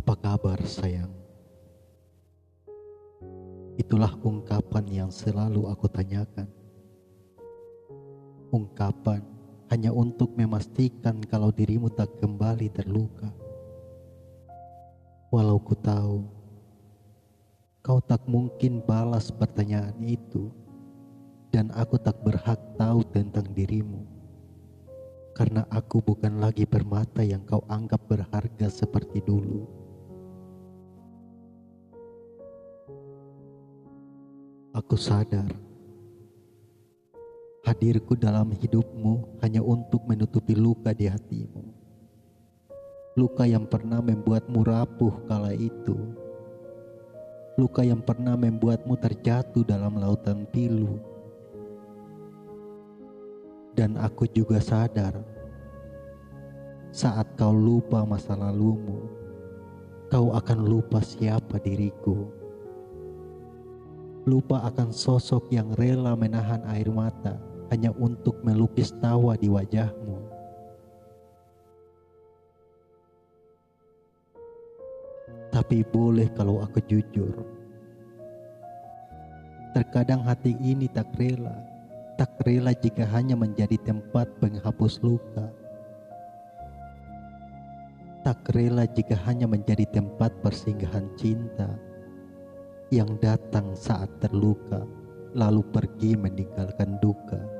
Apa kabar sayang? Itulah ungkapan yang selalu aku tanyakan. Ungkapan hanya untuk memastikan kalau dirimu tak kembali terluka. Walau ku tahu kau tak mungkin balas pertanyaan itu dan aku tak berhak tahu tentang dirimu karena aku bukan lagi permata yang kau anggap berharga seperti dulu. Aku sadar hadirku dalam hidupmu hanya untuk menutupi luka di hatimu. Luka yang pernah membuatmu rapuh kala itu. Luka yang pernah membuatmu terjatuh dalam lautan pilu. Dan aku juga sadar saat kau lupa masa lalumu, kau akan lupa siapa diriku lupa akan sosok yang rela menahan air mata hanya untuk melukis tawa di wajahmu. Tapi boleh kalau aku jujur. Terkadang hati ini tak rela, tak rela jika hanya menjadi tempat penghapus luka. Tak rela jika hanya menjadi tempat persinggahan cinta yang datang saat terluka, lalu pergi meninggalkan duka.